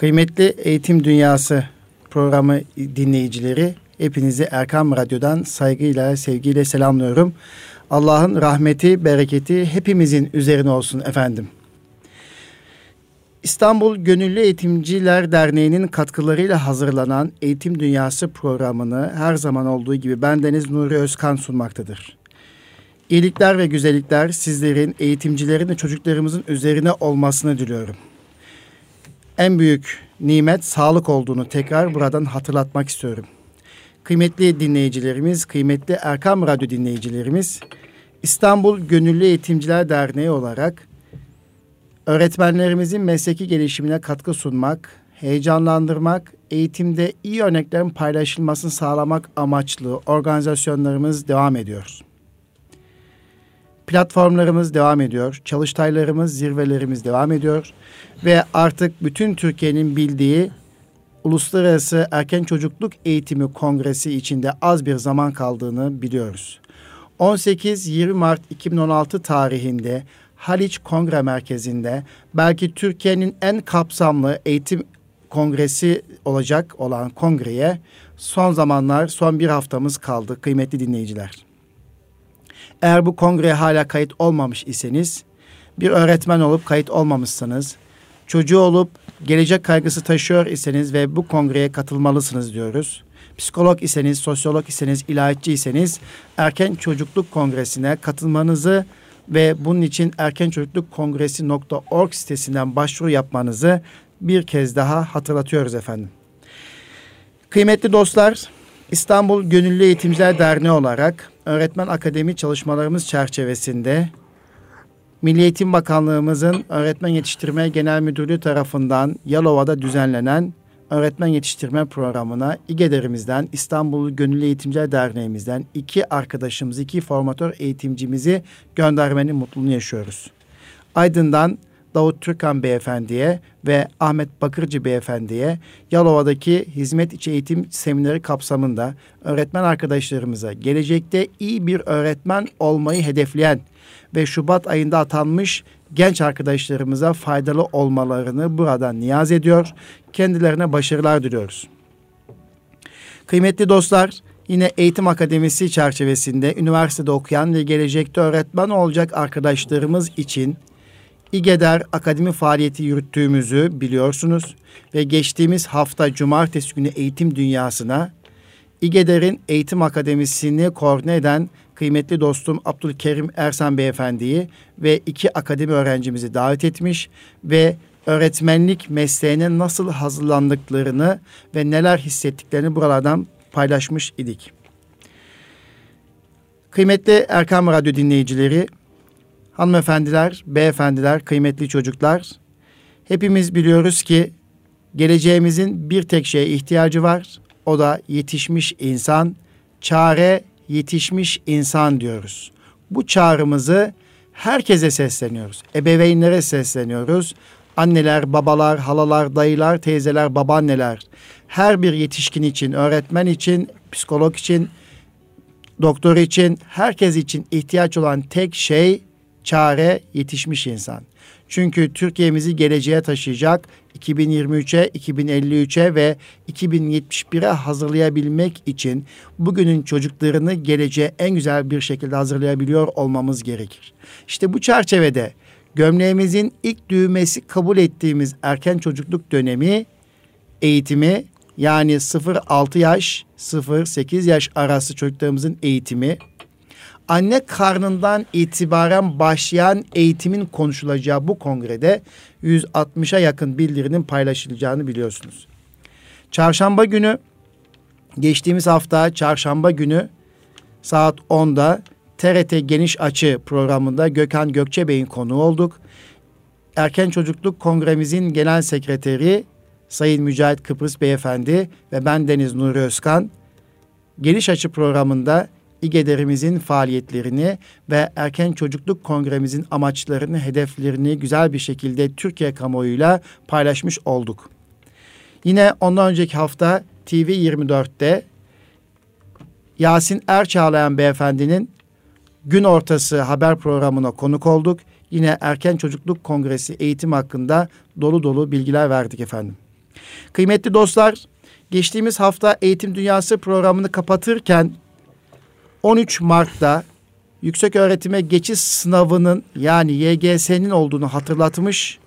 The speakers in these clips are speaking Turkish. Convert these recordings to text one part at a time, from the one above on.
Kıymetli Eğitim Dünyası programı dinleyicileri, hepinizi Erkam Radyo'dan saygıyla, sevgiyle selamlıyorum. Allah'ın rahmeti, bereketi hepimizin üzerine olsun efendim. İstanbul Gönüllü Eğitimciler Derneği'nin katkılarıyla hazırlanan Eğitim Dünyası programını her zaman olduğu gibi bendeniz Nuri Özkan sunmaktadır. İyilikler ve güzellikler sizlerin, eğitimcilerin ve çocuklarımızın üzerine olmasını diliyorum en büyük nimet sağlık olduğunu tekrar buradan hatırlatmak istiyorum. Kıymetli dinleyicilerimiz, kıymetli Erkam Radyo dinleyicilerimiz, İstanbul Gönüllü Eğitimciler Derneği olarak öğretmenlerimizin mesleki gelişimine katkı sunmak, heyecanlandırmak, eğitimde iyi örneklerin paylaşılmasını sağlamak amaçlı organizasyonlarımız devam ediyor. Platformlarımız devam ediyor, çalıştaylarımız, zirvelerimiz devam ediyor ve artık bütün Türkiye'nin bildiği Uluslararası Erken Çocukluk Eğitimi Kongresi içinde az bir zaman kaldığını biliyoruz. 18-20 Mart 2016 tarihinde Haliç Kongre Merkezi'nde belki Türkiye'nin en kapsamlı eğitim kongresi olacak olan kongreye son zamanlar son bir haftamız kaldı kıymetli dinleyiciler. Eğer bu kongreye hala kayıt olmamış iseniz bir öğretmen olup kayıt olmamışsınız çocuğu olup gelecek kaygısı taşıyor iseniz ve bu kongreye katılmalısınız diyoruz. Psikolog iseniz, sosyolog iseniz, ilahiyatçı iseniz erken çocukluk kongresine katılmanızı ve bunun için erken çocukluk kongresi.org sitesinden başvuru yapmanızı bir kez daha hatırlatıyoruz efendim. Kıymetli dostlar, İstanbul Gönüllü Eğitimciler Derneği olarak öğretmen akademi çalışmalarımız çerçevesinde Milli Eğitim Bakanlığımızın Öğretmen Yetiştirme Genel Müdürlüğü tarafından Yalova'da düzenlenen öğretmen yetiştirme programına İGEDER'imizden, İstanbul Gönüllü Eğitimciler Derneğimizden iki arkadaşımız, iki formatör eğitimcimizi göndermenin mutluluğunu yaşıyoruz. Aydın'dan Davut Türkan Beyefendi'ye ve Ahmet Bakırcı Beyefendi'ye Yalova'daki hizmet içi eğitim semineri kapsamında öğretmen arkadaşlarımıza gelecekte iyi bir öğretmen olmayı hedefleyen ve Şubat ayında atanmış genç arkadaşlarımıza faydalı olmalarını buradan niyaz ediyor. Kendilerine başarılar diliyoruz. Kıymetli dostlar, yine eğitim akademisi çerçevesinde üniversitede okuyan ve gelecekte öğretmen olacak arkadaşlarımız için İGEDER akademi faaliyeti yürüttüğümüzü biliyorsunuz ve geçtiğimiz hafta cumartesi günü eğitim dünyasına İGEDER'in eğitim akademisini koordine eden kıymetli dostum Abdülkerim Ersan Beyefendi'yi ve iki akademi öğrencimizi davet etmiş ve öğretmenlik mesleğine nasıl hazırlandıklarını ve neler hissettiklerini buralardan paylaşmış idik. Kıymetli Erkam Radyo dinleyicileri, hanımefendiler, beyefendiler, kıymetli çocuklar, hepimiz biliyoruz ki geleceğimizin bir tek şeye ihtiyacı var. O da yetişmiş insan, çare yetişmiş insan diyoruz. Bu çağrımızı herkese sesleniyoruz. Ebeveynlere sesleniyoruz. Anneler, babalar, halalar, dayılar, teyzeler, babaanneler. Her bir yetişkin için, öğretmen için, psikolog için, doktor için, herkes için ihtiyaç olan tek şey çare yetişmiş insan. Çünkü Türkiye'mizi geleceğe taşıyacak 2023'e, 2053'e ve 2071'e hazırlayabilmek için bugünün çocuklarını geleceğe en güzel bir şekilde hazırlayabiliyor olmamız gerekir. İşte bu çerçevede gömleğimizin ilk düğmesi kabul ettiğimiz erken çocukluk dönemi eğitimi yani 0-6 yaş 0-8 yaş arası çocuklarımızın eğitimi anne karnından itibaren başlayan eğitimin konuşulacağı bu kongrede 160'a yakın bildirinin paylaşılacağını biliyorsunuz. Çarşamba günü geçtiğimiz hafta çarşamba günü saat 10'da TRT Geniş Açı programında Gökhan Gökçe Bey'in konuğu olduk. Erken Çocukluk Kongremizin Genel Sekreteri Sayın Mücahit Kıbrıs Beyefendi ve ben Deniz Nuri Özkan Geniş Açı programında İGEDER'imizin faaliyetlerini ve Erken Çocukluk Kongremizin amaçlarını, hedeflerini güzel bir şekilde Türkiye kamuoyuyla paylaşmış olduk. Yine ondan önceki hafta TV24'te Yasin Erçağlayan beyefendinin gün ortası haber programına konuk olduk. Yine Erken Çocukluk Kongresi eğitim hakkında dolu dolu bilgiler verdik efendim. Kıymetli dostlar, geçtiğimiz hafta Eğitim Dünyası programını kapatırken 13 Mart'ta yüksek öğretime geçiş sınavının yani YGS'nin olduğunu hatırlatmış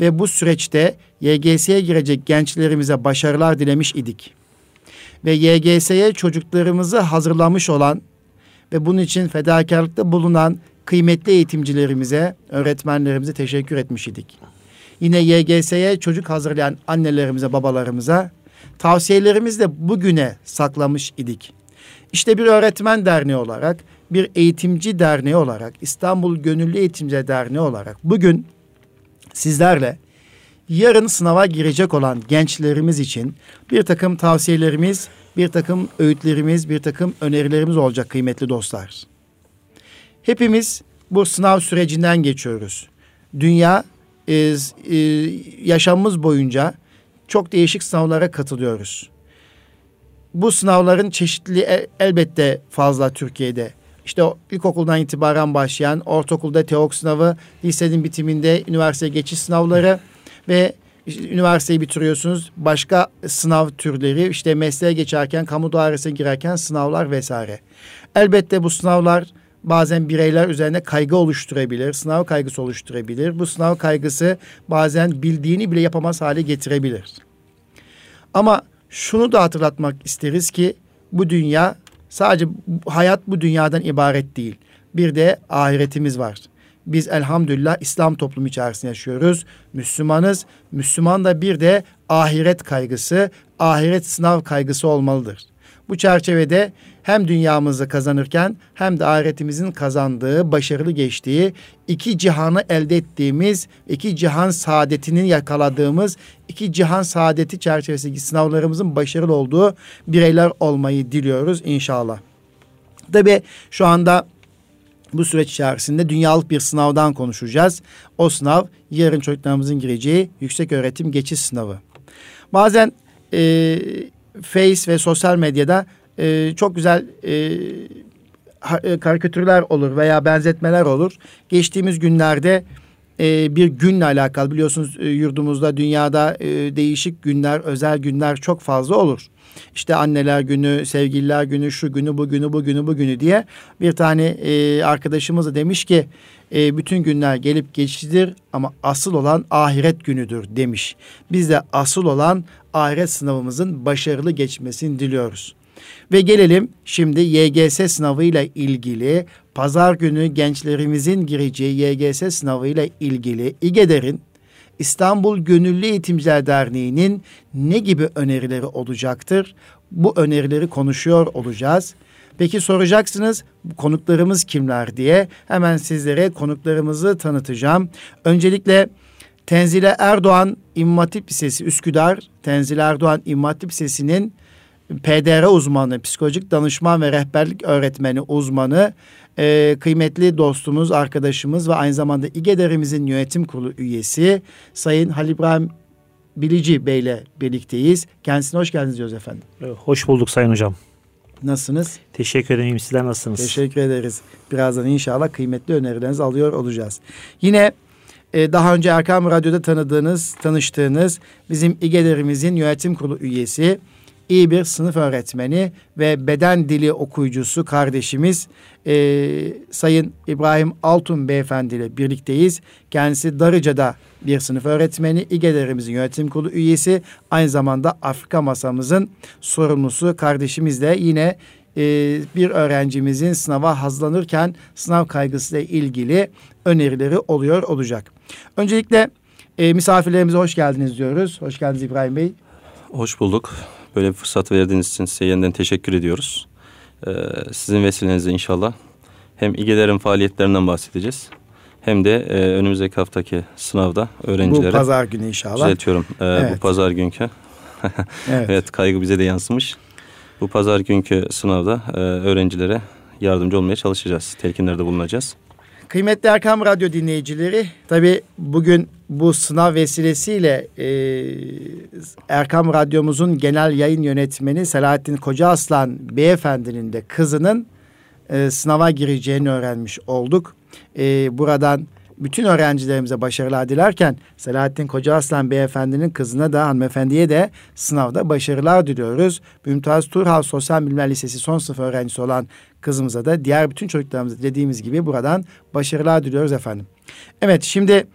ve bu süreçte YGS'ye girecek gençlerimize başarılar dilemiş idik. Ve YGS'ye çocuklarımızı hazırlamış olan ve bunun için fedakarlıkta bulunan kıymetli eğitimcilerimize, öğretmenlerimize teşekkür etmiş idik. Yine YGS'ye çocuk hazırlayan annelerimize, babalarımıza tavsiyelerimizi de bugüne saklamış idik. İşte bir öğretmen derneği olarak, bir eğitimci derneği olarak, İstanbul Gönüllü Eğitimci Derneği olarak bugün sizlerle yarın sınava girecek olan gençlerimiz için bir takım tavsiyelerimiz, bir takım öğütlerimiz, bir takım önerilerimiz olacak kıymetli dostlar. Hepimiz bu sınav sürecinden geçiyoruz. Dünya e, e, yaşamımız boyunca çok değişik sınavlara katılıyoruz. Bu sınavların çeşitli el, elbette fazla Türkiye'de. İşte ilkokuldan itibaren başlayan ortaokulda TEOK sınavı, lisenin bitiminde üniversite geçiş sınavları ve işte üniversiteyi bitiriyorsunuz. Başka sınav türleri işte mesleğe geçerken, kamu dairesine girerken sınavlar vesaire. Elbette bu sınavlar bazen bireyler üzerine kaygı oluşturabilir, sınav kaygısı oluşturabilir. Bu sınav kaygısı bazen bildiğini bile yapamaz hale getirebilir. Ama şunu da hatırlatmak isteriz ki bu dünya sadece hayat bu dünyadan ibaret değil. Bir de ahiretimiz var. Biz elhamdülillah İslam toplumu içerisinde yaşıyoruz. Müslümanız. Müslüman da bir de ahiret kaygısı, ahiret sınav kaygısı olmalıdır. Bu çerçevede hem dünyamızı kazanırken hem de ahiretimizin kazandığı, başarılı geçtiği, iki cihanı elde ettiğimiz, iki cihan saadetinin yakaladığımız, iki cihan saadeti çerçevesindeki sınavlarımızın başarılı olduğu bireyler olmayı diliyoruz inşallah. Tabi şu anda bu süreç içerisinde dünyalık bir sınavdan konuşacağız. O sınav yarın çocuklarımızın gireceği yüksek öğretim geçiş sınavı. Bazen e, Face ve sosyal medyada e, çok güzel e, e, karikatürler olur veya benzetmeler olur. Geçtiğimiz günlerde e, bir günle alakalı biliyorsunuz e, yurdumuzda dünyada e, değişik günler, özel günler çok fazla olur. İşte anneler günü, sevgililer günü, şu günü, bu günü, bu günü, bu günü diye bir tane e, arkadaşımız da demiş ki e, bütün günler gelip geçicidir ama asıl olan ahiret günüdür demiş. Biz de asıl olan ahiret sınavımızın başarılı geçmesini diliyoruz. Ve gelelim şimdi YGS sınavıyla ilgili pazar günü gençlerimizin gireceği YGS sınavıyla ilgili İGEDER'in İstanbul Gönüllü Eğitimciler Derneği'nin ne gibi önerileri olacaktır? Bu önerileri konuşuyor olacağız. Peki soracaksınız konuklarımız kimler diye hemen sizlere konuklarımızı tanıtacağım. Öncelikle Tenzile Erdoğan İmam Hatip Lisesi Üsküdar, Tenzile Erdoğan İmam Hatip Lisesi'nin PDR uzmanı, psikolojik danışman ve rehberlik öğretmeni uzmanı, e, kıymetli dostumuz, arkadaşımız ve aynı zamanda İGEDER'imizin yönetim kurulu üyesi Sayın Halil İbrahim Bilici Bey ile birlikteyiz. Kendisine hoş geldiniz diyoruz efendim. Hoş bulduk Sayın Hocam. Nasılsınız? Teşekkür ederim. Sizler nasılsınız? Teşekkür ederiz. Birazdan inşallah kıymetli önerilerinizi alıyor olacağız. Yine e, daha önce Erkam Radyo'da tanıdığınız, tanıştığınız bizim İGEDER'imizin yönetim kurulu üyesi, iyi bir sınıf öğretmeni ve beden dili okuyucusu kardeşimiz e, Sayın İbrahim Altun Beyefendi ile birlikteyiz. Kendisi Darıca'da bir sınıf öğretmeni, İGEDER'imizin yönetim kurulu üyesi, aynı zamanda Afrika masamızın sorumlusu kardeşimiz de yine e, bir öğrencimizin sınava hazırlanırken sınav kaygısıyla ilgili önerileri oluyor olacak. Öncelikle e, misafirlerimize hoş geldiniz diyoruz. Hoş geldiniz İbrahim Bey. Hoş bulduk. Böyle bir fırsat verdiğiniz için size yeniden teşekkür ediyoruz. Ee, sizin vesilenizle inşallah hem İGEDER'in faaliyetlerinden bahsedeceğiz. Hem de e, önümüzdeki haftaki sınavda öğrencilere... Bu pazar günü inşallah. Düzeltiyorum. E, evet. Bu pazar günkü. evet. evet kaygı bize de yansımış. Bu pazar günkü sınavda e, öğrencilere yardımcı olmaya çalışacağız. Telkinlerde bulunacağız. Kıymetli Erkam Radyo dinleyicileri, tabi bugün bu sınav vesilesiyle e, Erkam Radyomuzun genel yayın yönetmeni Selahattin Koca Aslan beyefendinin de kızının e, sınava gireceğini öğrenmiş olduk. E, buradan bütün öğrencilerimize başarılar dilerken Selahattin Koca Aslan Beyefendinin kızına da hanımefendiye de sınavda başarılar diliyoruz. Mümtaz Turhal Sosyal Bilimler Lisesi son sınıf öğrencisi olan kızımıza da diğer bütün çocuklarımıza dediğimiz gibi buradan başarılar diliyoruz efendim. Evet şimdi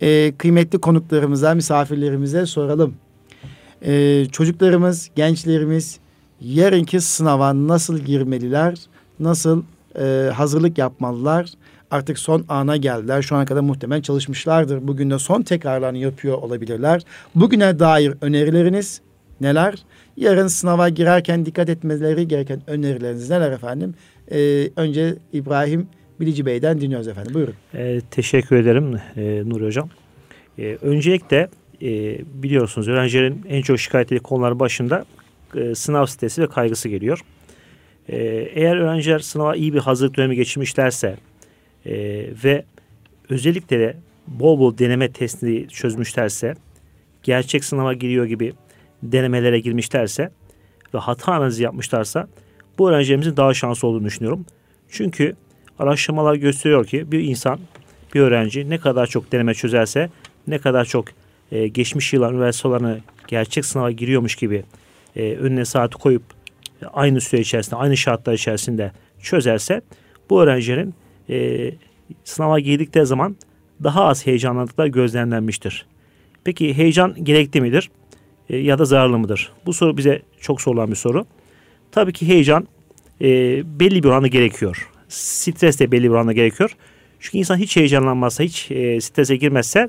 e, kıymetli konuklarımıza, misafirlerimize soralım. E, çocuklarımız, gençlerimiz yarınki sınava nasıl girmeliler, nasıl e, hazırlık yapmalılar? Artık son ana geldiler. Şu ana kadar muhtemelen çalışmışlardır. Bugün de son tekrarlarını yapıyor olabilirler. Bugüne dair önerileriniz neler? Yarın sınava girerken dikkat etmeleri gereken önerileriniz neler efendim? Ee, önce İbrahim Bilici Bey'den dinliyoruz efendim. Buyurun. E, teşekkür ederim e, Nuri Hocam. E, öncelikle e, biliyorsunuz öğrencilerin en çok şikayet ettiği konuların başında e, sınav stresi ve kaygısı geliyor. E, eğer öğrenciler sınava iyi bir hazırlık dönemi geçirmişlerse e, ve özellikle de bol bol deneme testini çözmüşlerse gerçek sınava giriyor gibi denemelere girmişlerse ve hata analizi yapmışlarsa bu öğrencilerimizin daha şanslı olduğunu düşünüyorum. Çünkü araştırmalar gösteriyor ki bir insan, bir öğrenci ne kadar çok deneme çözerse, ne kadar çok e, geçmiş yıllar üniversitelerine gerçek sınava giriyormuş gibi e, önüne saati koyup e, aynı süre içerisinde, aynı şartlar içerisinde çözerse bu öğrencilerin e, sınava girdikleri zaman daha az heyecanlandıkları gözlemlenmiştir. Peki heyecan gerekli midir e, ya da zararlı mıdır? Bu soru bize çok sorulan bir soru. Tabii ki heyecan e, belli bir oranda gerekiyor. Stres de belli bir oranda gerekiyor. Çünkü insan hiç heyecanlanmazsa, hiç e, strese girmezse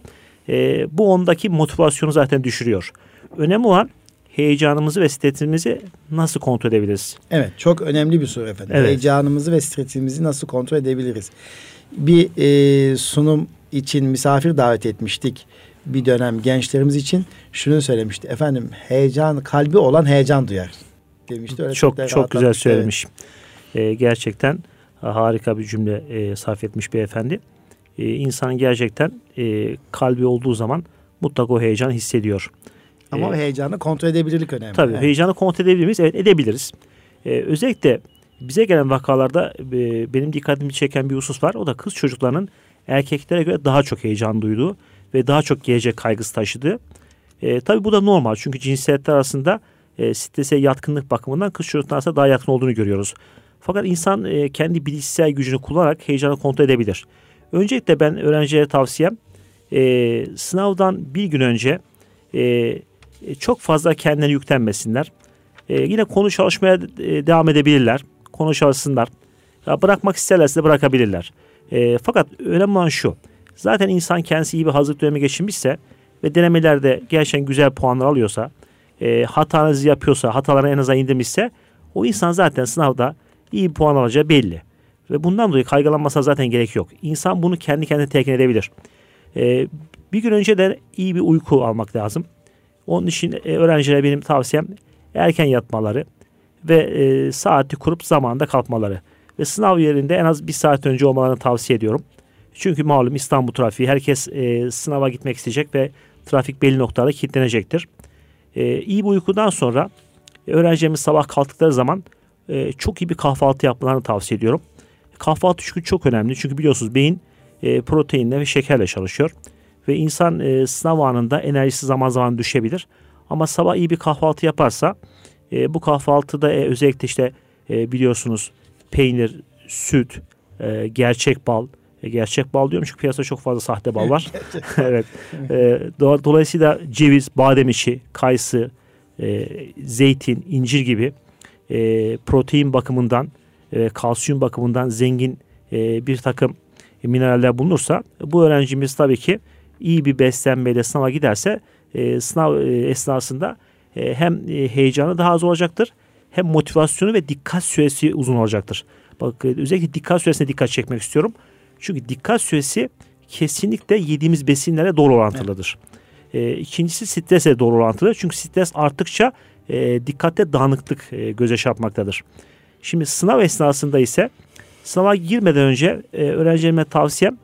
e, bu ondaki motivasyonu zaten düşürüyor. Önemli olan heyecanımızı ve stresimizi nasıl kontrol edebiliriz? Evet çok önemli bir soru efendim. Evet. Heyecanımızı ve stresimizi nasıl kontrol edebiliriz? Bir e, sunum için misafir davet etmiştik bir dönem gençlerimiz için şunu söylemişti. Efendim heyecan kalbi olan heyecan duyar demişti. Öyle çok çok güzel söylemiş. E, gerçekten harika bir cümle e, sarf etmiş beyefendi. E, insan gerçekten e, kalbi olduğu zaman mutlaka o heyecan hissediyor. Ama E, heyecanı kontrol edebilirlik önemli. Tabii Evet. heyecanı kontrol edebilir miyiz? Evet edebiliriz. Ee, özellikle bize gelen vakalarda e, benim dikkatimi çeken bir husus var. O da kız çocuklarının erkeklere göre daha çok heyecan duyduğu ve daha çok gelecek kaygısı taşıdığı. E, tabii bu da normal çünkü cinsiyetler arasında e, strese yatkınlık bakımından kız çocuklar arasında daha yatkın olduğunu görüyoruz. Fakat insan e, kendi bilişsel gücünü kullanarak heyecanı kontrol edebilir. Öncelikle ben öğrencilere tavsiyem e, sınavdan bir gün önce e, e, çok fazla kendilerine yüklenmesinler. E, yine konu çalışmaya e, devam edebilirler. Konu çalışsınlar. Bırakmak isterlerse de bırakabilirler. Fakat önemli olan şu. Zaten insan kendisi iyi bir hazırlık dönemi geçirmişse ve denemelerde gerçekten güzel puanlar alıyorsa, e, hata analizi yapıyorsa, hatalarını en azından indirmişse o insan zaten sınavda iyi bir puan alacağı belli. Ve bundan dolayı kaygılanmasına zaten gerek yok. İnsan bunu kendi kendine telkin edebilir. E, bir gün önce de iyi bir uyku almak lazım. Onun için e, öğrencilere benim tavsiyem erken yatmaları ve e, saati kurup zamanında kalkmaları. Ve sınav yerinde en az bir saat önce olmalarını tavsiye ediyorum. Çünkü malum İstanbul trafiği herkes e, sınava gitmek isteyecek ve trafik belli noktalarda kilitlenecektir. E, iyi bir uykudan sonra e, öğrencilerimiz sabah kalktıkları zaman e, çok iyi bir kahvaltı yapmalarını tavsiye ediyorum. Kahvaltı çünkü çok önemli. Çünkü biliyorsunuz beyin e, proteinle ve şekerle çalışıyor. Ve insan e, sınav anında enerjisi zaman zaman düşebilir. Ama sabah iyi bir kahvaltı yaparsa e, bu kahvaltıda e, özellikle işte e, biliyorsunuz peynir, süt, e, gerçek bal, e, gerçek bal diyorum çünkü piyasada çok fazla sahte bal var. evet. E, do- dolayısıyla ceviz, badem içi, kayısı, e, zeytin, incir gibi e, protein bakımından, e, kalsiyum bakımından zengin e, bir takım mineraller bulunursa bu öğrencimiz tabii ki iyi bir beslenmeyle sınava giderse e, sınav e, esnasında e, hem e, heyecanı daha az olacaktır hem motivasyonu ve dikkat süresi uzun olacaktır. Bak e, özellikle dikkat süresine dikkat çekmek istiyorum. Çünkü dikkat süresi kesinlikle yediğimiz besinlere doğru orantılıdır. E, ikincisi stresle doğru orantılı. Çünkü stres arttıkça e, dikkatte dağınıklık e, göze çarpmaktadır. Şimdi sınav esnasında ise sınava girmeden önce e, öğrencilerime tavsiyem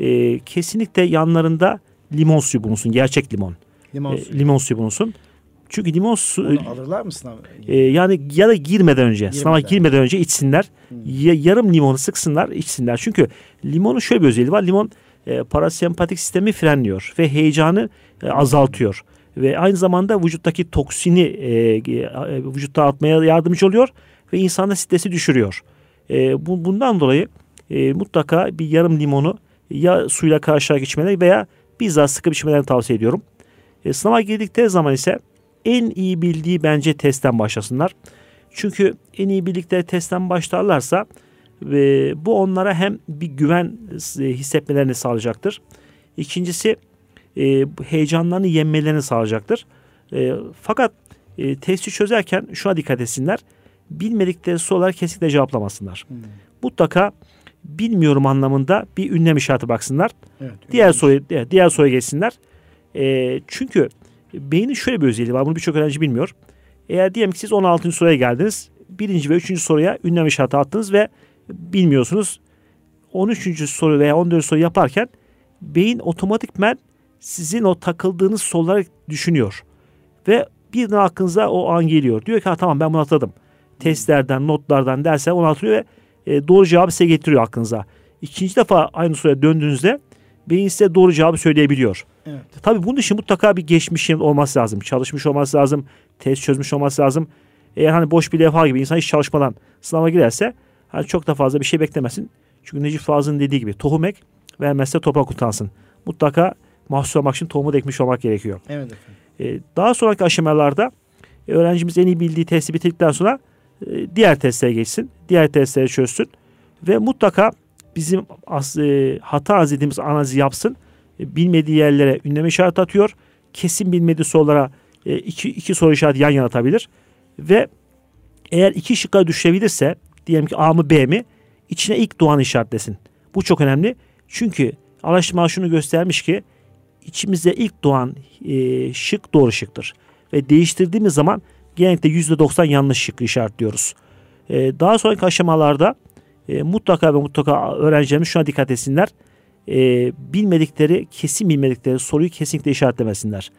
e, kesinlikle yanlarında limon suyu bulunsun. Gerçek limon. Limon E, suyu. limon suyu bulunsun. Çünkü limon su Onu alırlar mı sınav? e, yani ya da girmeden önce, sınava Girmeden. girmeden önce içsinler. Ya, yarım limonu sıksınlar, içsinler. Çünkü limonun şöyle bir özelliği var. Limon e, parasempatik sistemi frenliyor ve heyecanı e, azaltıyor. Ve aynı zamanda vücuttaki toksini e, e, vücutta atmaya yardımcı oluyor ve insanda stresi düşürüyor. E, bu, bundan dolayı e, mutlaka bir yarım limonu ya suyla karşılayarak içmeleri veya bizzat sıkıp içmelerini tavsiye ediyorum. E, sınava girdikleri zaman ise en iyi bildiği bence testten başlasınlar. Çünkü en iyi bildikleri testten başlarlarsa e, bu onlara hem bir güven e, hissetmelerini sağlayacaktır. İkincisi e, heyecanlarını yenmelerini sağlayacaktır. E, fakat e, testi çözerken şuna dikkat etsinler. Bilmedikleri soruları kesinlikle cevaplamasınlar. Hmm. Mutlaka bilmiyorum anlamında bir ünlem işareti baksınlar. Evet, diğer soru diğer soruya geçsinler. E, çünkü beynin şöyle bir özelliği var. Bunu birçok öğrenci bilmiyor. Eğer diyelim ki siz 16. soruya geldiniz. Birinci ve üçüncü soruya ünlem işareti attınız ve bilmiyorsunuz. 13. soru veya 14. soru yaparken beyin otomatikmen sizin o takıldığınız soruları düşünüyor. Ve birden aklınıza o an geliyor. Diyor ki ha, tamam ben bunu atladım. Testlerden, notlardan, dersler onu hatırlıyor ve e, doğru cevabı size getiriyor aklınıza. İkinci defa aynı soruya döndüğünüzde beyin size doğru cevabı söyleyebiliyor. Evet. Tabii bunun için mutlaka bir geçmişin olması lazım. Çalışmış olması lazım. Test çözmüş olması lazım. Eğer hani boş bir levha gibi insan hiç çalışmadan sınava girerse hani çok da fazla bir şey beklemesin. Çünkü Necip Fazıl'ın dediği gibi tohum ek vermezse toprak utansın. Mutlaka mahsul olmak için tohumu ekmiş olmak gerekiyor. Evet efendim. Ee, daha sonraki aşamalarda e, öğrencimiz en iyi bildiği testi bitirdikten sonra diğer testlere geçsin. Diğer testleri çözsün. Ve mutlaka bizim as, e, hata arz ettiğimiz analizi yapsın. E, bilmediği yerlere ünleme işareti atıyor. Kesin bilmediği sorulara e, iki, iki soru işareti yan yana atabilir. Ve eğer iki şıkka düşebilirse diyelim ki A mı B mi içine ilk doğan işaretlesin. Bu çok önemli. Çünkü araştırma şunu göstermiş ki içimizde ilk doğan e, şık doğru şıktır. Ve değiştirdiğimiz zaman genellikle %90 yanlış işaretliyoruz. E, daha sonraki aşamalarda e, mutlaka ve mutlaka öğrencilerimiz şuna dikkat etsinler. E, bilmedikleri, kesin bilmedikleri soruyu kesinlikle işaretlemesinler.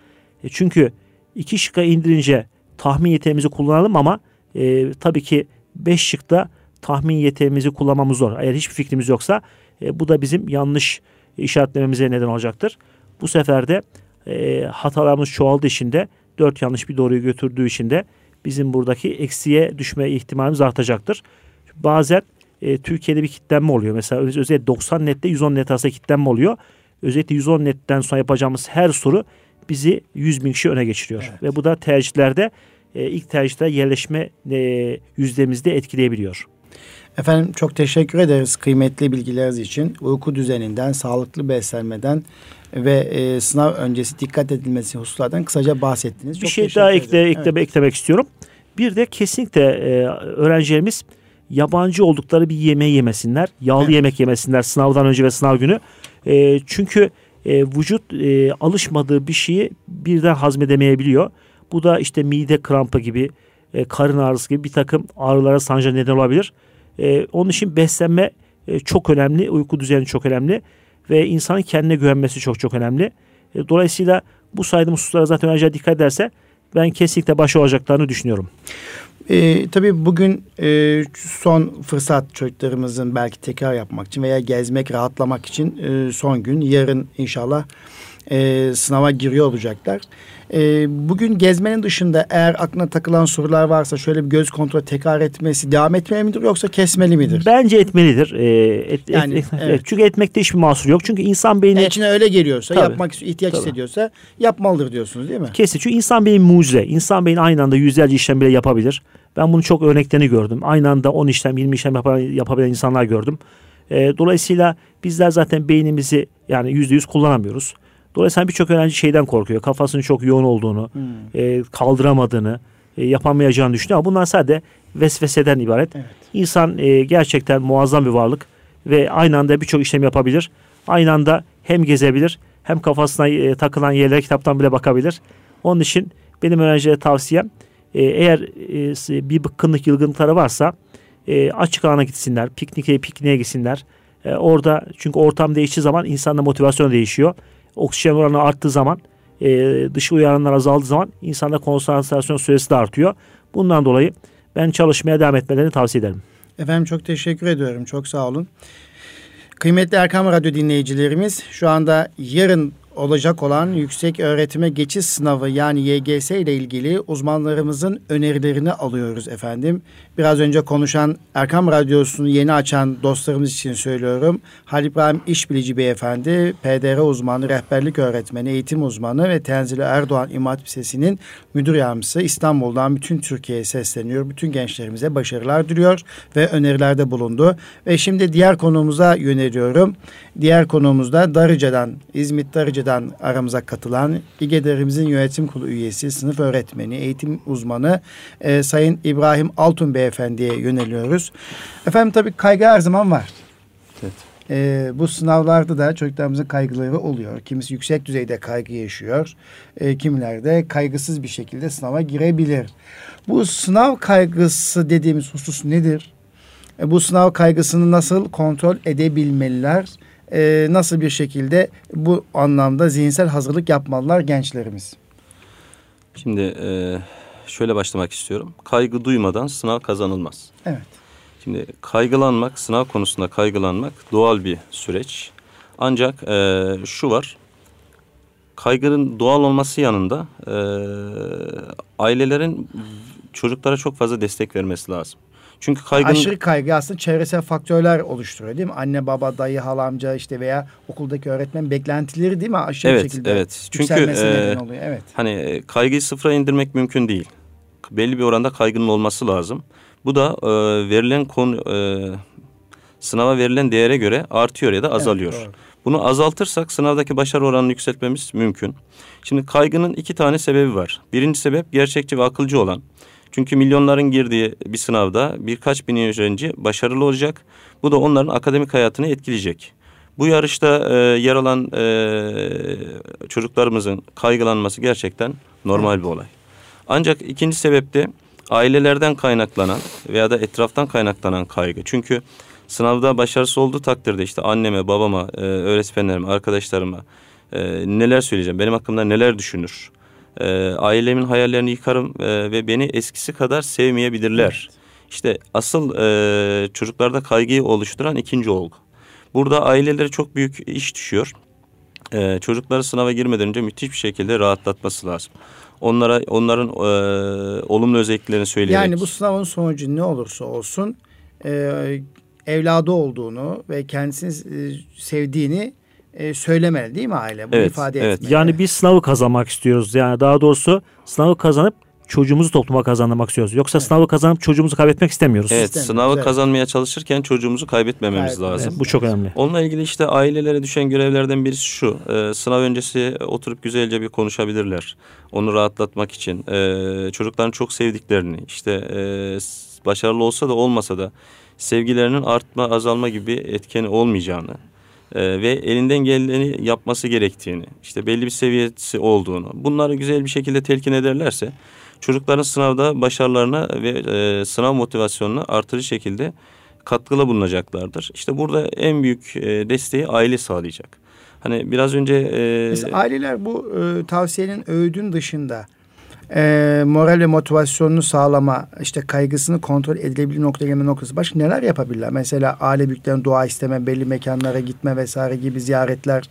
E, çünkü iki şıkka indirince tahmin yeteneğimizi kullanalım ama e, tabii ki beş şıkta tahmin yeteneğimizi kullanmamız zor. Eğer hiçbir fikrimiz yoksa e, bu da bizim yanlış işaretlememize neden olacaktır. Bu sefer de e, hatalarımız çoğaldığı için de dört yanlış bir doğruyu götürdüğü için de bizim buradaki eksiye düşme ihtimalimiz artacaktır. Bazen e, Türkiye'de bir kitlenme oluyor. Mesela özellikle 90 nette 110 net arasında kitlenme oluyor. Özellikle 110 netten sonra yapacağımız her soru bizi 100 bin kişi öne geçiriyor. Evet. Ve bu da tercihlerde e, ilk tercihte yerleşme e, yüzdemizde etkileyebiliyor. Efendim çok teşekkür ederiz kıymetli bilgileriniz için. Uyku düzeninden, sağlıklı beslenmeden ve e, sınav öncesi dikkat edilmesi hususlardan kısaca bahsettiniz. Çok bir şey daha ekle, ekle, evet. eklemek istiyorum. Bir de kesinlikle e, öğrencilerimiz yabancı oldukları bir yemeği yemesinler. Yağlı evet. yemek yemesinler sınavdan önce ve sınav günü. E, çünkü e, vücut e, alışmadığı bir şeyi birden hazmedemeyebiliyor. Bu da işte mide krampı gibi, e, karın ağrısı gibi bir takım ağrılara sanca neden olabilir. E, onun için beslenme e, çok önemli, uyku düzeni çok önemli ve insanın kendine güvenmesi çok çok önemli. E, dolayısıyla bu saydığım hususlara zaten önce dikkat ederse ben kesinlikle başı olacaklarını düşünüyorum. E, tabii bugün e, son fırsat çocuklarımızın belki tekrar yapmak için veya gezmek, rahatlamak için e, son gün. Yarın inşallah e, sınava giriyor olacaklar. E, bugün gezmenin dışında eğer aklına takılan sorular varsa şöyle bir göz kontrol tekrar etmesi devam etmeli midir yoksa kesmeli midir? Bence etmelidir. E, et, yani, et, evet. Çünkü etmekte hiçbir mahsur yok. Çünkü insan beyni... E, içine öyle geliyorsa, tabii, yapmak ihtiyaç tabii. hissediyorsa yapmalıdır diyorsunuz değil mi? Kesin. Çünkü insan beyni mucize. İnsan beyni aynı anda yüzlerce işlem bile yapabilir. Ben bunu çok örneklerini gördüm. Aynı anda 10 işlem, 20 işlem yapabilen insanlar gördüm. E, dolayısıyla bizler zaten beynimizi yani yüzde yüz kullanamıyoruz. Dolayısıyla birçok öğrenci şeyden korkuyor. Kafasının çok yoğun olduğunu, hmm. e, kaldıramadığını, e, yapamayacağını düşünüyor. Ama bunlar sadece vesveseden ibaret. Evet. İnsan e, gerçekten muazzam bir varlık ve aynı anda birçok işlem yapabilir. Aynı anda hem gezebilir hem kafasına e, takılan yerlere kitaptan bile bakabilir. Onun için benim öğrencilere tavsiyem e, eğer e, bir bıkkınlık yılgınlıkları varsa e, açık alana gitsinler, pikniğe, pikniğe gitsinler. E, orada çünkü ortam değiştiği zaman insanda motivasyon değişiyor oksijen oranı arttığı zaman e, dış uyaranlar azaldığı zaman insanda konsantrasyon süresi de artıyor. Bundan dolayı ben çalışmaya devam etmelerini tavsiye ederim. Efendim çok teşekkür ediyorum. Çok sağ olun. Kıymetli Erkam Radyo dinleyicilerimiz şu anda yarın olacak olan yüksek öğretime geçiş sınavı yani YGS ile ilgili uzmanlarımızın önerilerini alıyoruz efendim. Biraz önce konuşan Erkam Radyosu'nu yeni açan dostlarımız için söylüyorum. Halil İbrahim İşbilici Beyefendi, PDR uzmanı, rehberlik öğretmeni, eğitim uzmanı ve Tenzili Erdoğan İmam Lisesi'nin müdür yardımcısı İstanbul'dan bütün Türkiye'ye sesleniyor. Bütün gençlerimize başarılar diliyor ve önerilerde bulundu. Ve şimdi diğer konumuza yöneliyorum. Diğer konumuzda Darıca'dan, İzmit Darıca'dan aramıza katılan İGEDER'imizin yönetim kurulu üyesi, sınıf öğretmeni, eğitim uzmanı e, Sayın İbrahim Altun Beyefendi'ye yöneliyoruz. Efendim tabii kaygı her zaman var. Evet. E, bu sınavlarda da çocuklarımızın kaygıları oluyor. Kimisi yüksek düzeyde kaygı yaşıyor. E, kimiler de kaygısız bir şekilde sınava girebilir. Bu sınav kaygısı dediğimiz husus nedir? E, bu sınav kaygısını nasıl kontrol edebilmeliler? E, nasıl bir şekilde bu anlamda zihinsel hazırlık yapmalılar gençlerimiz? Şimdi e, şöyle başlamak istiyorum. Kaygı duymadan sınav kazanılmaz. Evet. Şimdi kaygılanmak, sınav konusunda kaygılanmak doğal bir süreç. Ancak e, şu var, kaygının doğal olması yanında e, ailelerin çocuklara çok fazla destek vermesi lazım. Çünkü kaygının... Aşırı kaygı aslında çevresel faktörler oluşturuyor değil mi? Anne, baba, dayı, halamca işte veya okuldaki öğretmen beklentileri değil mi? Aşırı Evet, şekilde evet. Çünkü, e, oluyor. Evet. Hani e, kaygıyı sıfıra indirmek mümkün değil. Belli bir oranda kaygının olması lazım. Bu da e, verilen konu e, sınava verilen değere göre artıyor ya da azalıyor. Evet, doğru. Bunu azaltırsak sınavdaki başarı oranını yükseltmemiz mümkün. Şimdi kaygının iki tane sebebi var. Birinci sebep gerçekçi ve akılcı olan. Çünkü milyonların girdiği bir sınavda birkaç bin öğrenci başarılı olacak. Bu da onların akademik hayatını etkileyecek. Bu yarışta e, yer alan e, çocuklarımızın kaygılanması gerçekten normal bir olay. Ancak ikinci sebep de ailelerden kaynaklanan veya da etraftan kaynaklanan kaygı. Çünkü sınavda başarısız olduğu takdirde işte anneme, babama, e, öğretmenlerime, arkadaşlarıma e, neler söyleyeceğim, benim hakkımda neler düşünür. E, ailemin hayallerini yıkarım e, ve beni eskisi kadar sevmeyebilirler. İşte asıl e, çocuklarda kaygıyı oluşturan ikinci olgu. Burada ailelere çok büyük iş düşüyor. Ee, çocukları sınava girmeden önce müthiş bir şekilde rahatlatması lazım. Onlara onların e, olumlu özelliklerini söyleyerek. Yani bu sınavın sonucu ne olursa olsun e, evladı olduğunu ve kendisini e, sevdiğini e, söylemeli değil mi aile? Bu Evet, ifade evet. etmeli. Yani biz sınavı kazanmak istiyoruz. Yani daha doğrusu sınavı kazanıp çocuğumuzu topluma kazandırmak istiyoruz. Yoksa sınavı kazanıp çocuğumuzu kaybetmek istemiyoruz. Evet, Sistem, sınavı güzel. kazanmaya çalışırken çocuğumuzu kaybetmememiz Kaybetmememiz lazım. Bu çok önemli. Onunla ilgili işte ailelere düşen görevlerden birisi şu. e, sınav öncesi oturup güzelce bir konuşabilirler. Onu rahatlatmak için. E, çocukların çok sevdiklerini, işte e, başarılı olsa da olmasa da sevgilerinin artma, azalma gibi etkeni olmayacağını e, ve elinden geleni yapması gerektiğini, işte belli bir seviyesi olduğunu, bunları güzel bir şekilde telkin ederlerse çocukların sınavda başarılarına ve e, sınav motivasyonuna artırıcı şekilde katkıda bulunacaklardır. İşte burada en büyük e, desteği aile sağlayacak. Hani biraz önce e, Mesela aileler bu e, tavsiyenin öğüdün dışında e, moral ve motivasyonunu sağlama, işte kaygısını kontrol edilebilir noktaya gelme noktası. Başka neler yapabilirler? Mesela aile büyüklerin dua isteme, belli mekanlara gitme vesaire gibi ziyaretler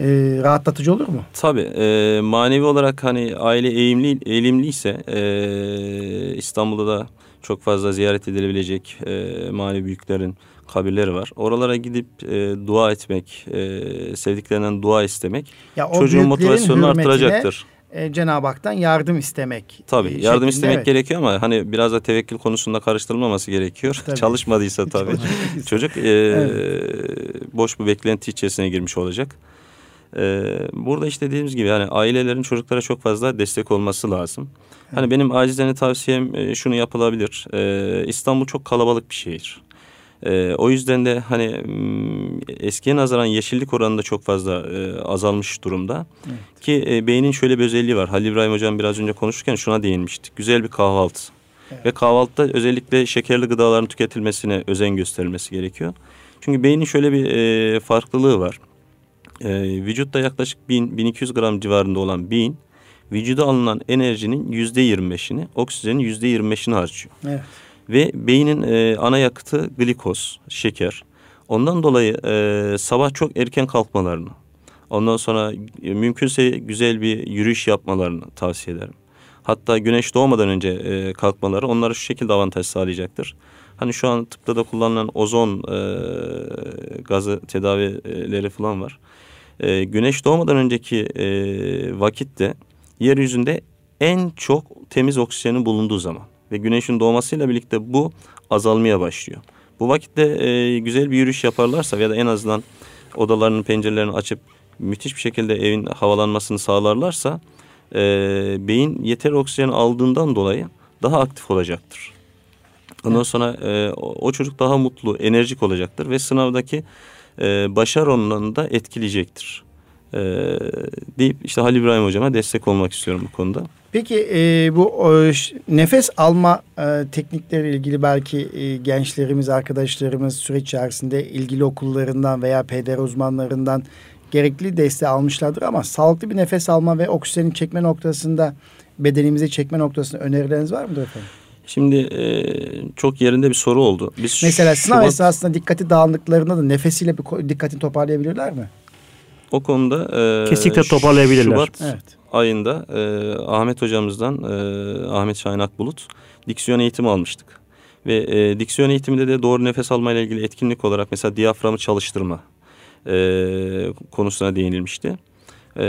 e, rahatlatıcı olur mu? tabii e, manevi olarak hani aile eğimli eğilimliyse e, İstanbul'da da çok fazla ziyaret edilebilecek e, manevi büyüklerin kabirleri var. Oralara gidip e, dua etmek, e, sevdiklerinden dua istemek Ya çocuğun motivasyonunu hürmetine, artıracaktır. E, Cenab-ı Hak'tan yardım istemek. Tabii e, yardım şeklinde, istemek evet. gerekiyor ama hani biraz da tevekkül konusunda karıştırılmaması gerekiyor. Tabii. Çalışmadıysa tabii çocuk e, boş bir beklenti içerisine girmiş olacak. E, burada işte dediğimiz gibi yani ailelerin çocuklara çok fazla destek olması lazım. Hani benim acizane tavsiyem e, şunu yapılabilir. E, İstanbul çok kalabalık bir şehir. E, o yüzden de hani m, eskiye nazaran yeşillik oranı da çok fazla e, azalmış durumda. Ki e, beynin şöyle bir özelliği var. Halil İbrahim Hocam biraz önce konuşurken şuna değinmiştik. Güzel bir kahvaltı. Ve kahvaltıda özellikle şekerli gıdaların tüketilmesine özen gösterilmesi gerekiyor. Çünkü beynin şöyle bir e, farklılığı var. E, vücutta yaklaşık 1000-1200 gram civarında olan beyin vücuda alınan enerjinin %25'ini, oksijenin %25'ini harcıyor. Evet. Ve beynin e, ana yakıtı glikoz, şeker. Ondan dolayı e, sabah çok erken kalkmalarını, ondan sonra e, mümkünse güzel bir yürüyüş yapmalarını tavsiye ederim. Hatta güneş doğmadan önce e, kalkmaları onlara şu şekilde avantaj sağlayacaktır. Hani şu an tıpta da kullanılan ozon e, gazı tedavileri falan var. E, güneş doğmadan önceki e, vakitte yeryüzünde en çok temiz oksijenin bulunduğu zaman ve güneşin doğmasıyla birlikte bu azalmaya başlıyor. Bu vakitte e, güzel bir yürüyüş yaparlarsa ya da en azından odalarının pencerelerini açıp müthiş bir şekilde evin havalanmasını sağlarlarsa e, beyin yeter oksijen aldığından dolayı daha aktif olacaktır. Ondan sonra e, o çocuk daha mutlu, enerjik olacaktır ve sınavdaki e, başarı oranını da etkileyecektir. E, deyip işte Halil İbrahim hocama destek olmak istiyorum bu konuda. Peki e, bu o, nefes alma e, teknikleriyle ilgili belki e, gençlerimiz, arkadaşlarımız süreç içerisinde ilgili okullarından veya peder uzmanlarından gerekli desteği almışlardır ama sağlıklı bir nefes alma ve oksijeni çekme noktasında bedenimize çekme noktasında önerileriniz var mıdır efendim? Şimdi e, çok yerinde bir soru oldu. Biz Mesela sınav Şubat... esnasında dikkati dağınıklarında da nefesiyle bir dikkatini toparlayabilirler mi? O konuda e, kesinlikle toparlayabilirler. Şubat evet. ayında e, Ahmet hocamızdan e, Ahmet Şahin Akbulut diksiyon eğitimi almıştık. Ve e, diksiyon eğitiminde de doğru nefes alma ile ilgili etkinlik olarak mesela diyaframı çalıştırma e, konusuna değinilmişti. E,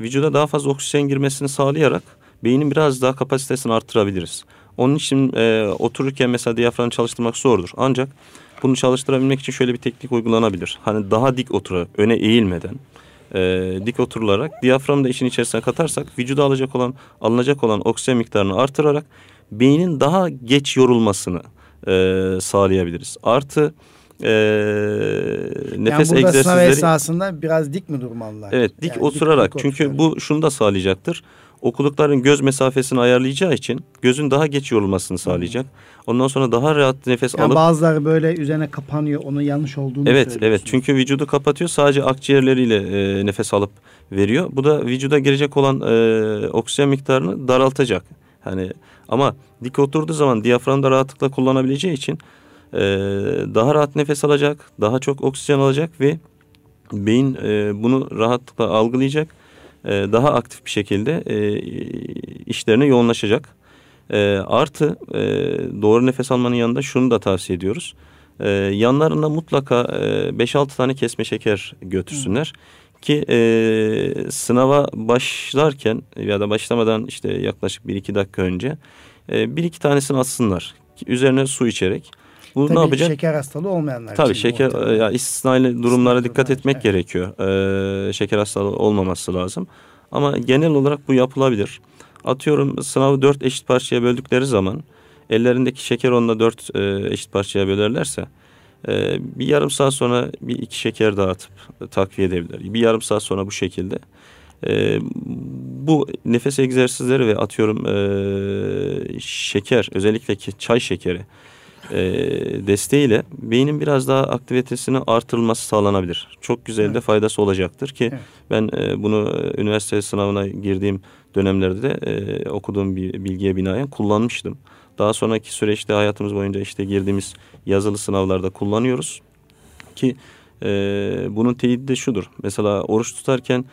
vücuda daha fazla oksijen girmesini sağlayarak beynin biraz daha kapasitesini arttırabiliriz. Onun için e, otururken mesela diyaframı çalıştırmak zordur. Ancak bunu çalıştırabilmek için şöyle bir teknik uygulanabilir. Hani daha dik oturarak, öne eğilmeden e, dik oturularak diyaframı da işin içerisine katarsak vücuda alacak olan, alınacak olan oksijen miktarını artırarak beynin daha geç yorulmasını e, sağlayabiliriz. Artı e, nefes yani egzersizleri... esnasında biraz dik mi durmalılar? Evet dik yani oturarak. Dik, dik Çünkü oturarak. bu şunu da sağlayacaktır okulukların göz mesafesini ayarlayacağı için gözün daha geç yorulmasını sağlayacak. Ondan sonra daha rahat nefes yani alıp... Bazıları böyle üzerine kapanıyor onun yanlış olduğunu Evet evet çünkü vücudu kapatıyor sadece akciğerleriyle e, nefes alıp veriyor. Bu da vücuda girecek olan e, oksijen miktarını daraltacak. Hani ama dik oturduğu zaman diyafram da rahatlıkla kullanabileceği için e, daha rahat nefes alacak, daha çok oksijen alacak ve beyin e, bunu rahatlıkla algılayacak daha aktif bir şekilde e, işlerine yoğunlaşacak. E, artı e, doğru nefes almanın yanında şunu da tavsiye ediyoruz. E, yanlarında mutlaka e, 5-6 tane kesme şeker götürsünler. Hı. Ki e, sınava başlarken ya da başlamadan işte yaklaşık 1-2 dakika önce e, bir iki tanesini atsınlar. Üzerine su içerek. Bu Tabii ne yapacak? şeker hastalığı olmayanlar Tabii için şeker ya istisnai durumlara dikkat etmek evet. gerekiyor. Ee, şeker hastalığı olmaması lazım. Ama genel olarak bu yapılabilir. Atıyorum sınavı dört eşit parçaya böldükleri zaman ellerindeki şeker onunla dört e, eşit parçaya bölerlerse e, bir yarım saat sonra bir iki şeker dağıtıp takviye edebilir. Bir yarım saat sonra bu şekilde. E, bu nefes egzersizleri ve atıyorum e, şeker özellikle ki çay şekeri e, desteğiyle beynin biraz daha aktivitesini artırılması sağlanabilir. Çok güzel evet. de faydası olacaktır ki evet. ben e, bunu e, üniversite sınavına girdiğim dönemlerde de e, okuduğum bir bilgiye binaen kullanmıştım. Daha sonraki süreçte hayatımız boyunca işte girdiğimiz yazılı sınavlarda kullanıyoruz ki e, bunun teyidi de şudur. Mesela oruç tutarken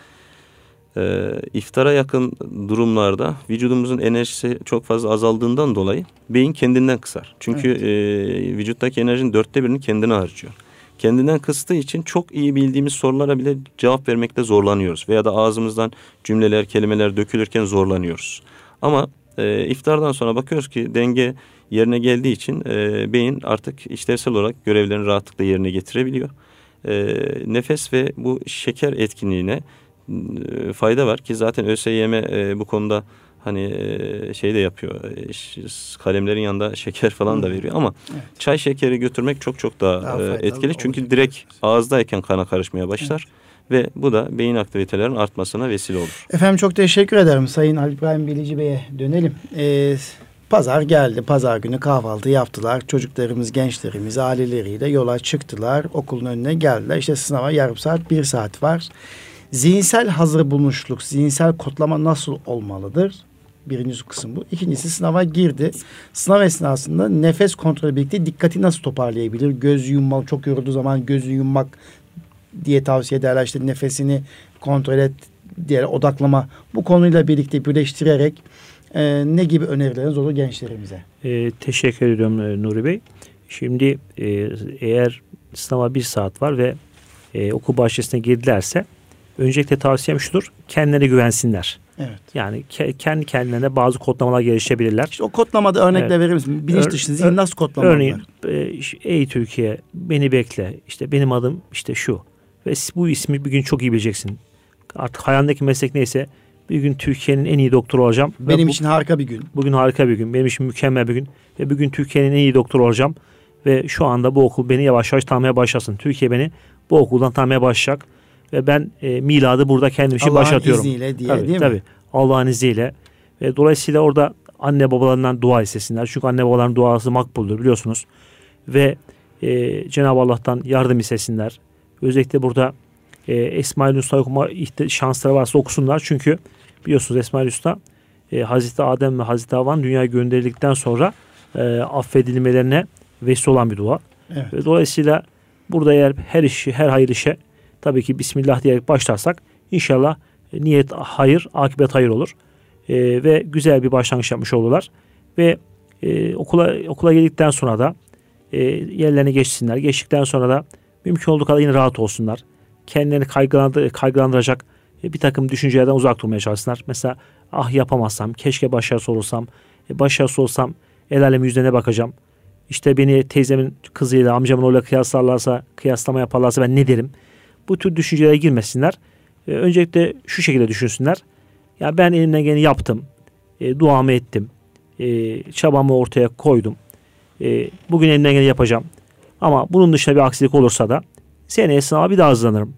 e, iftara yakın durumlarda vücudumuzun enerjisi çok fazla azaldığından dolayı beyin kendinden kısar. Çünkü evet. e, vücuttaki enerjinin dörtte birini kendine harcıyor. Kendinden kıstığı için çok iyi bildiğimiz sorulara bile cevap vermekte zorlanıyoruz. Veya da ağzımızdan cümleler, kelimeler dökülürken zorlanıyoruz. Ama e, iftardan sonra bakıyoruz ki denge yerine geldiği için e, beyin artık işlevsel olarak görevlerini rahatlıkla yerine getirebiliyor. E, nefes ve bu şeker etkinliğine fayda var ki zaten ÖSYM e, bu konuda hani e, şey de yapıyor. E, kalemlerin yanında şeker falan da veriyor ama evet. çay şekeri götürmek çok çok daha, daha e, etkili. Çünkü direkt ağızdayken kana karışmaya başlar. Evet. Ve bu da beyin aktivitelerinin artmasına vesile olur. Efendim çok teşekkür ederim. Sayın Ali İbrahim Bilici Bey'e dönelim. Ee, pazar geldi. Pazar günü kahvaltı yaptılar. Çocuklarımız, gençlerimiz aileleriyle yola çıktılar. Okulun önüne geldiler. İşte sınava yarım saat, bir saat var. Zihinsel hazır bulmuşluk, zihinsel kodlama nasıl olmalıdır? Birinci kısım bu. İkincisi sınava girdi. Sınav esnasında nefes kontrolü birlikte dikkati nasıl toparlayabilir? Göz yummalı çok yorulduğu zaman gözü yummak diye tavsiye ederler. İşte nefesini kontrol et diye odaklama. Bu konuyla birlikte birleştirerek e, ne gibi önerileriniz olur gençlerimize? E, teşekkür ediyorum e, Nuri Bey. Şimdi e, eğer sınava bir saat var ve e, okul bahçesine girdilerse öncelikle tavsiyem şudur. Kendilerine güvensinler. Evet. Yani ke- kendi kendilerine bazı kodlamalar geliştirebilirler. İşte o kodlamada örnekler Evet. verir misin? Bilinç Ör- dışı zihin nasıl kodlamalar? Örneğin e, ey Türkiye beni bekle. İşte benim adım işte şu. Ve bu ismi bir gün çok iyi bileceksin. Artık hayalindeki meslek neyse bir gün Türkiye'nin en iyi doktoru olacağım. Benim bu- için harika bir gün. Bugün harika bir gün. Benim için mükemmel bir gün. Ve bugün Türkiye'nin en iyi doktoru olacağım. Ve şu anda bu okul beni yavaş yavaş tanımaya başlasın. Türkiye beni bu okuldan tanımaya başlayacak. Ve ben e, miladı burada kendim için Allah'ın başlatıyorum. izniyle diye tabii, değil mi? tabii. Allah'ın izniyle. Ve dolayısıyla orada anne babalarından dua istesinler. Çünkü anne babaların duası makbuldür biliyorsunuz. Ve e, Cenab-ı Allah'tan yardım istesinler. Özellikle burada e, Esma-ül Hüsna okuma şansları varsa okusunlar. Çünkü biliyorsunuz Esma-ül Hüsna e, Hazreti Adem ve Hazreti Havva'nın dünyaya gönderildikten sonra e, affedilmelerine vesile olan bir dua. Evet. Ve dolayısıyla burada eğer her işi, her hayır işe tabii ki Bismillah diyerek başlarsak inşallah e, niyet hayır, akıbet hayır olur. E, ve güzel bir başlangıç yapmış olurlar. Ve e, okula okula geldikten sonra da e, yerlerine geçsinler. Geçtikten sonra da mümkün olduğu kadar yine rahat olsunlar. Kendilerini kaygılandır, kaygılandıracak e, bir takım düşüncelerden uzak durmaya çalışsınlar. Mesela ah yapamazsam, keşke başarısız olursam, e, başarısız olsam el alemin yüzüne bakacağım. İşte beni teyzemin kızıyla amcamın oğluyla kıyaslarlarsa, kıyaslama yaparlarsa ben ne derim? Bu tür düşüncelere girmesinler. E, öncelikle şu şekilde düşünsünler. Ya ben elimden geleni yaptım. E, duamı ettim. E, çabamı ortaya koydum. E, bugün elimden geleni yapacağım. Ama bunun dışında bir aksilik olursa da seneye sınava bir daha hazırlanırım.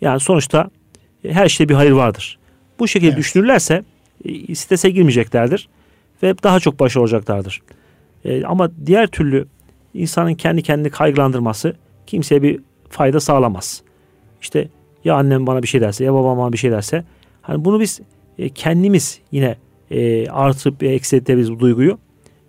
Yani sonuçta e, her şeyde bir hayır vardır. Bu şekilde Evet. düşünürlerse e, strese girmeyeceklerdir ve daha çok başarılı olacaklardır. E, ama diğer türlü insanın kendi kendini kaygılandırması kimseye bir fayda sağlamaz. İşte ya annem bana bir şey derse ya babam bana bir şey derse hani bunu biz e, kendimiz yine e, artırıp e, eksiltebiliriz bu duyguyu.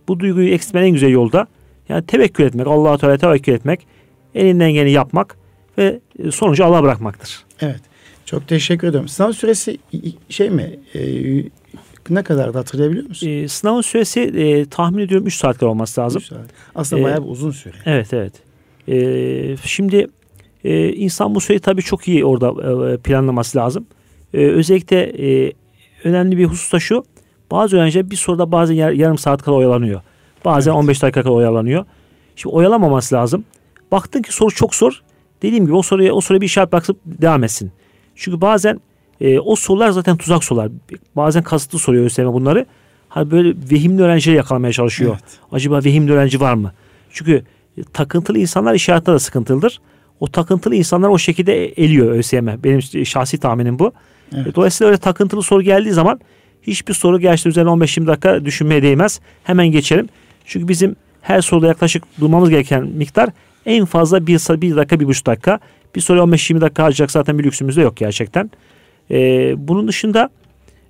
Bu duyguyu eksiltmenin en güzel yolda yani tevekkül etmek, Allah'a Teala tevekkül etmek, elinden geleni yapmak ve e, sonucu Allah'a bırakmaktır. Evet. Çok teşekkür ediyorum. Sınav süresi şey mi? E, ne kadar da hatırlayabiliyor musun? E, sınavın süresi e, tahmin ediyorum 3 saat kadar olması lazım. Üç saat. Aslında Ee, bayağı bir uzun süre. Evet evet. Şimdi e, insan bu süreyi tabii çok iyi orada e, planlaması lazım. E, özellikle e, önemli bir husus da şu. Bazı öğrenciler bir soruda bazen yar- yarım saat kadar oyalanıyor. Bazen Evet. 15 dakika kadar oyalanıyor. Şimdi oyalamaması lazım. Baktın ki soru çok zor. Dediğim gibi o soruya o soruya bir işaret bırakıp devam etsin. Çünkü bazen e, o sorular zaten tuzak sorular. Bazen kasıtlı soruyor ÖSYM bunları. Hani böyle vehimli öğrencileri yakalamaya çalışıyor. Evet. Acaba vehimli öğrenci var mı? Çünkü e, takıntılı insanlar işaretler de sıkıntılıdır. O takıntılı insanlar o şekilde eliyor ÖSYM. Benim şahsi tahminim bu. Evet. E, Dolayısıyla öyle takıntılı soru geldiği zaman hiçbir soru gerçekten üzerine 15-20 dakika düşünmeye değmez. Hemen geçelim. Çünkü bizim her soruda yaklaşık durmamız gereken miktar en fazla bir, sa- bir dakika, bir buçuk dakika. Bir soruya 15-20 dakika harcayacak zaten bir lüksümüz de yok gerçekten. E, bunun dışında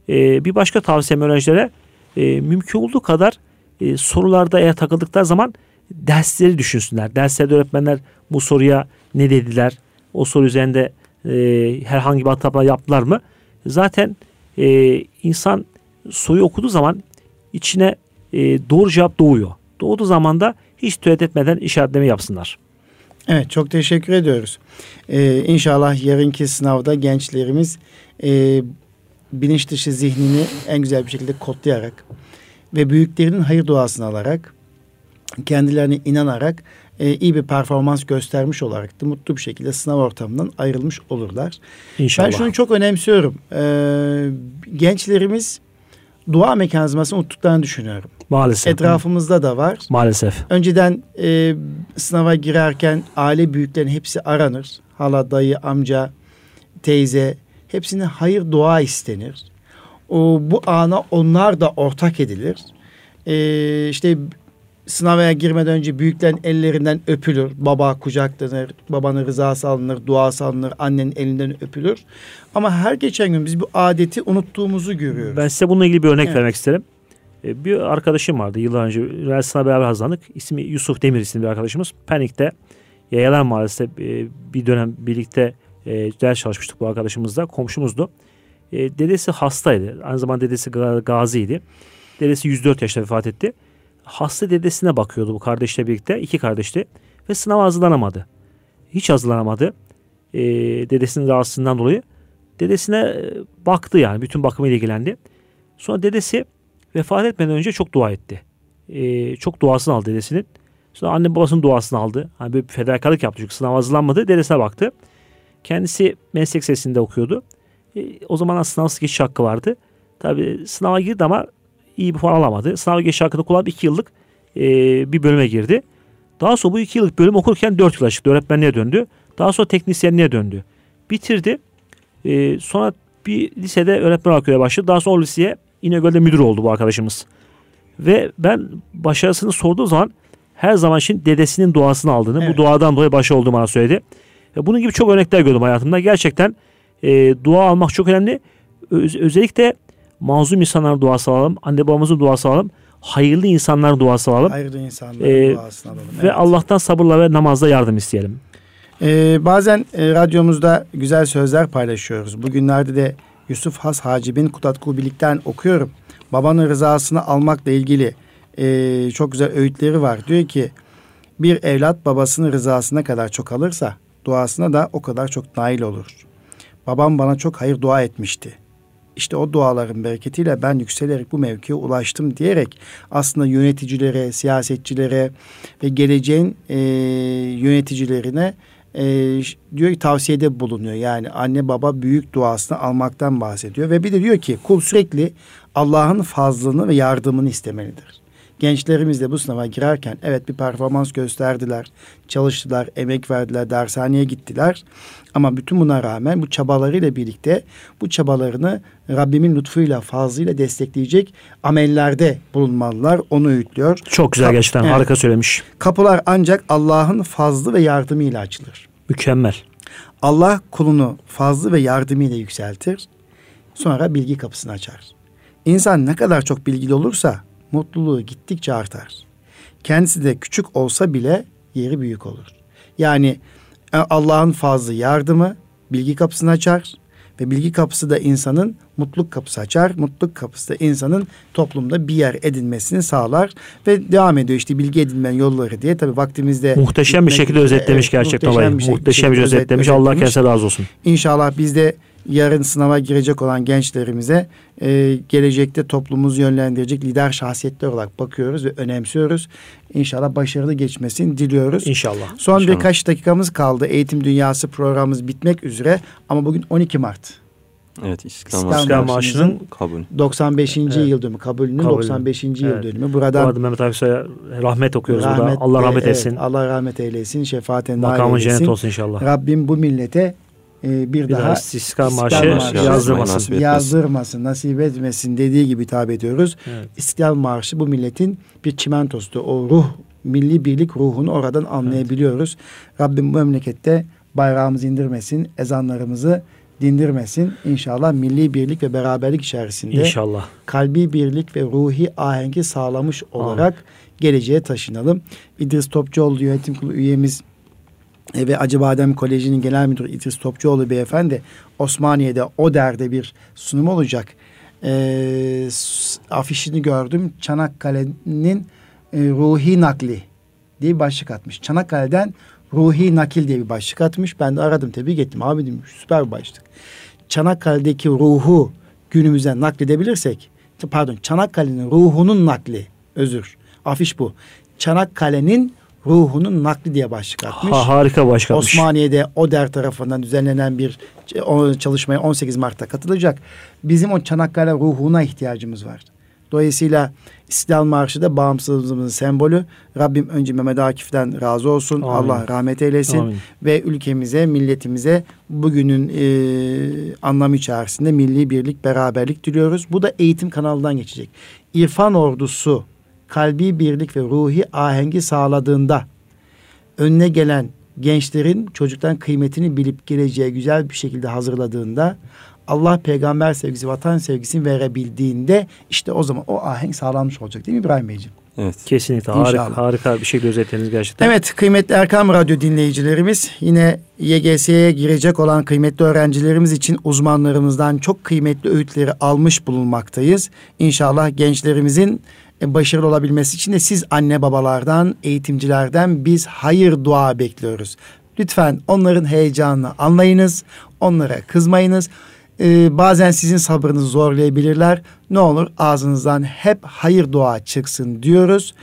e, bir başka tavsiyem öğrencilere e, mümkün olduğu kadar e, sorularda eğer takıldıkları zaman dersleri düşünsünler. Derslerde öğretmenler bu soruya ne dediler? O soru üzerinde e, herhangi bir hata yaptılar mı? Zaten e, insan soruyu okuduğu zaman içine e, doğru cevap doğuyor. Doğduğu zaman da hiç tereddüt etmeden işaretleme yapsınlar. Evet çok teşekkür ediyoruz. Ee, inşallah yarınki sınavda gençlerimiz e, bilinç dışı zihnini en güzel bir şekilde kodlayarak ve büyüklerinin hayır duasını alarak kendilerine inanarak e, iyi bir performans göstermiş olarak da mutlu bir şekilde sınav ortamından ayrılmış olurlar. İnşallah. Ben şunu çok önemsiyorum. Ee, gençlerimiz dua mekanizmasını unuttuklarını düşünüyorum. Maalesef. Etrafımızda da var. Maalesef. Önceden e, sınava girerken aile büyüklerin hepsi aranır. Hala, dayı, amca, teyze hepsine hayır dua istenir. O, bu ana onlar da ortak edilir. E, işte sınava girmeden önce büyüklerin ellerinden öpülür. Baba kucaklanır, babanın rızası alınır, duası alınır, annenin elinden öpülür. Ama her geçen gün biz bu adeti unuttuğumuzu görüyoruz. Ben size bununla ilgili bir örnek Evet. vermek isterim. E, Bir arkadaşım vardı yıllar önce üniversitesine beraber hazırlandık. İsmi Yusuf Demir isimli bir arkadaşımız. Panik'te Yayalar Mahallesi'nde e, bir dönem birlikte e, ders çalışmıştık bu arkadaşımızla. Komşumuzdu. Dedesi hastaydı. Aynı zamanda dedesi ga- gaziydi. Dedesi 104 yaşta vefat etti. Hasta dedesine bakıyordu bu kardeşle birlikte. iki kardeşti. Ve sınava hazırlanamadı. Hiç hazırlanamadı. E, dedesinin rahatsızlığından dolayı. Dedesine e, baktı yani. Bütün bakımıyla ilgilendi. Sonra dedesi vefat etmeden önce çok dua etti. Ee, çok duasını aldı dedesinin. Sonra anne babasının duasını aldı. Hani bir fedakarlık yaptı çünkü sınav hazırlanmadı. Dedesine baktı. Kendisi meslek sesinde okuyordu. Ee, o zaman sınavsız geçiş hakkı vardı. Tabii sınava girdi ama iyi bir puan alamadı. Sınav geçiş hakkını kullanıp iki yıllık e, bir bölüme girdi. Daha sonra bu iki yıllık bölüm okurken dört yıla çıktı. Öğretmenliğe döndü. Daha sonra teknisyenliğe döndü. Bitirdi. Ee, sonra bir lisede öğretmen olarak göreve başladı. Daha sonra o liseye İnegöl'de müdür oldu bu arkadaşımız. Ve ben başarısını sorduğu zaman her zaman için dedesinin duasını aldığını, Evet. bu duadan dolayı başarılı olduğunu bana söyledi. Ve bunun gibi çok örnekler gördüm hayatımda. Gerçekten e, dua almak çok önemli. Öz- özellikle mazlum insanların duası alalım, anne babamızın duası alalım, hayırlı insanların duası alalım Hayırlı insanların Ee, duasını alalım. ve Evet. Allah'tan sabırla ve namazla yardım isteyelim. Ee, bazen e, radyomuzda güzel sözler paylaşıyoruz. Bugünlerde de Yusuf Has Hacib'in Kutat Kubilik'ten okuyorum. Babanın rızasını almakla ilgili e, çok güzel öğütleri var. Diyor ki bir evlat babasının rızasına kadar çok alırsa duasına da o kadar çok nail olur. Babam bana çok hayır dua etmişti. İşte o duaların bereketiyle ben yükselerek bu mevkiye ulaştım diyerek aslında yöneticilere, siyasetçilere ve geleceğin e, yöneticilerine e, diyor ki tavsiyede bulunuyor. Yani anne baba büyük duasını almaktan bahsediyor ve bir de diyor ki kul sürekli Allah'ın fazlını ve yardımını istemelidir. Gençlerimiz de bu sınava girerken evet bir performans gösterdiler, çalıştılar, emek verdiler, dershaneye gittiler. Ama bütün buna rağmen bu çabalarıyla birlikte bu çabalarını Rabbimin lütfuyla, fazlıyla destekleyecek amellerde bulunmalılar. Onu öğütlüyor. Çok güzel Kap- gerçekten. Evet. Harika söylemiş. Kapılar ancak Allah'ın fazlı ve yardımıyla açılır. Mükemmel. Allah kulunu fazlı ve yardımıyla yükseltir. Sonra bilgi kapısını açar. İnsan ne kadar çok bilgili olursa mutluluğu gittikçe artar. Kendisi de küçük olsa bile yeri büyük olur. Yani e, Allah'ın fazlı yardımı bilgi kapısını açar ve bilgi kapısı da insanın mutluluk kapısı açar. Mutluluk kapısı da insanın toplumda bir yer edinmesini sağlar ve devam ediyor işte bilgi edinmenin yolları diye. Tabii vaktimizde Muhteşem bir şekilde özetlemiş evet, gerçekten muhteşem olayı. bir muhteşem bir özetlemiş. özet- Allah kendisine razı olsun. İnşallah biz de yarın sınava girecek olan gençlerimize e, gelecekte toplumumuzu yönlendirecek lider şahsiyetler olarak bakıyoruz ve önemsiyoruz. İnşallah başarılı geçmesini diliyoruz. İnşallah. Son İnşallah. birkaç dakikamız kaldı. Eğitim Dünyası programımız bitmek üzere ama bugün 12 Mart. Evet İstiklal İstiklal Marşı İstiklal Marşı'nın Marşı'nın kabul. 95. Evet. yıl dönümü kabulünün Kabulü. 95. yıl Evet. dönümü. Bu Buradan arada Mehmet Aksoy'a rahmet okuyoruz burada. Allah ve- rahmet evet, etsin. Allah rahmet eylesin. Şefaaten nail Makamı eylesin. cennet olsun inşallah. Rabbim bu millete e, bir, Bir daha daha Marşı Marşı yazdırmasın. nasip etmesin. yazdırmasın, nasip etmesin dediği gibi hitap ediyoruz. Evet. İstiklal Marşı bu milletin bir çimentosu. O ruh, milli birlik ruhunu oradan anlayabiliyoruz. Rabbim bu memlekette bayrağımızı indirmesin, ezanlarımızı dindirmesin. İnşallah milli birlik ve beraberlik içerisinde İnşallah. kalbi birlik ve ruhi ahengi sağlamış olarak geleceğe taşınalım. İdris Topçuoğlu yönetim kurulu üyemiz e, ve Acıbadem Koleji'nin genel müdürü İdris Topçuoğlu beyefendi Osmaniye'de o derde bir sunum olacak. E, afişini gördüm. Çanakkale'nin e, ruhi nakli diye bir başlık atmış. Çanakkale'den ruhi nakil diye bir başlık atmış. Ben de aradım tebrik ettim. Abi dedim süper bir başlık. Çanakkale'deki ruhu günümüze nakledebilirsek pardon Çanakkale'nin ruhunun nakli özür afiş bu. Çanakkale'nin ruhunun nakli diye başlık atmış. Ha, harika başkanmış. Osmaniye'de ODER tarafından düzenlenen bir o çalışmaya 18 Mart'ta katılacak. Bizim o Çanakkale ruhuna ihtiyacımız var. Dolayısıyla İstiklal Marşı da bağımsızlığımızın sembolü. Rabbim önce Mehmet Akif'ten razı olsun. Amin. Allah rahmet eylesin. Amin. Ve ülkemize, milletimize bugünün e, anlamı içerisinde milli birlik, beraberlik diliyoruz. Bu da eğitim kanalından geçecek. İrfan ordusu kalbi birlik ve ruhi ahengi sağladığında önüne gelen gençlerin çocuktan kıymetini bilip geleceğe güzel bir şekilde hazırladığında Allah peygamber sevgisi, vatan sevgisini verebildiğinde işte o zaman o ahenk sağlanmış olacak değil mi İbrahim Beyciğim? Evet. Kesinlikle harika, harika bir şekilde özetlediniz gerçekten. Evet kıymetli Erkam Radyo dinleyicilerimiz yine YGS'ye girecek olan kıymetli öğrencilerimiz için uzmanlarımızdan çok kıymetli öğütleri almış bulunmaktayız. İnşallah gençlerimizin başarılı olabilmesi için de siz anne babalardan, eğitimcilerden biz hayır dua bekliyoruz. Lütfen onların heyecanını anlayınız, onlara kızmayınız. Ee, bazen sizin sabrınızı zorlayabilirler. Ne olur ağzınızdan hep hayır dua çıksın diyoruz.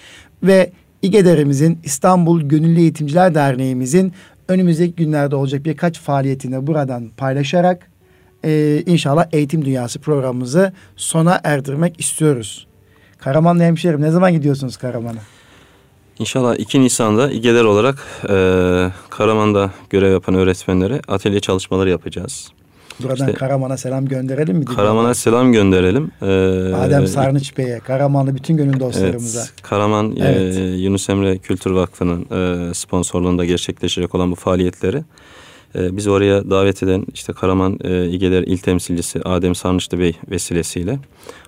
Ve İGEDER'imizin İstanbul Gönüllü Eğitimciler Derneğimizin önümüzdeki günlerde olacak birkaç faaliyetini buradan paylaşarak e, inşallah Eğitim Dünyası programımızı sona erdirmek istiyoruz. Karamanlı hemşerim ne zaman gidiyorsunuz Karaman'a? İnşallah 2 Nisan'da İGEDER olarak e, Karaman'da görev yapan öğretmenlere atölye çalışmaları yapacağız. Buradan işte, Karaman'a selam gönderelim mi? Karaman'a selam gönderelim. Ee, Adem Sarnıç Bey'e, Karamanlı bütün gönül dostlarımıza. Evet, Karaman e, evet. E, Yunus Emre Kültür Vakfı'nın e, sponsorluğunda gerçekleşecek olan bu faaliyetleri e, biz oraya davet eden işte Karaman e, İGEDER İl Temsilcisi Adem Sarnıçlı Bey vesilesiyle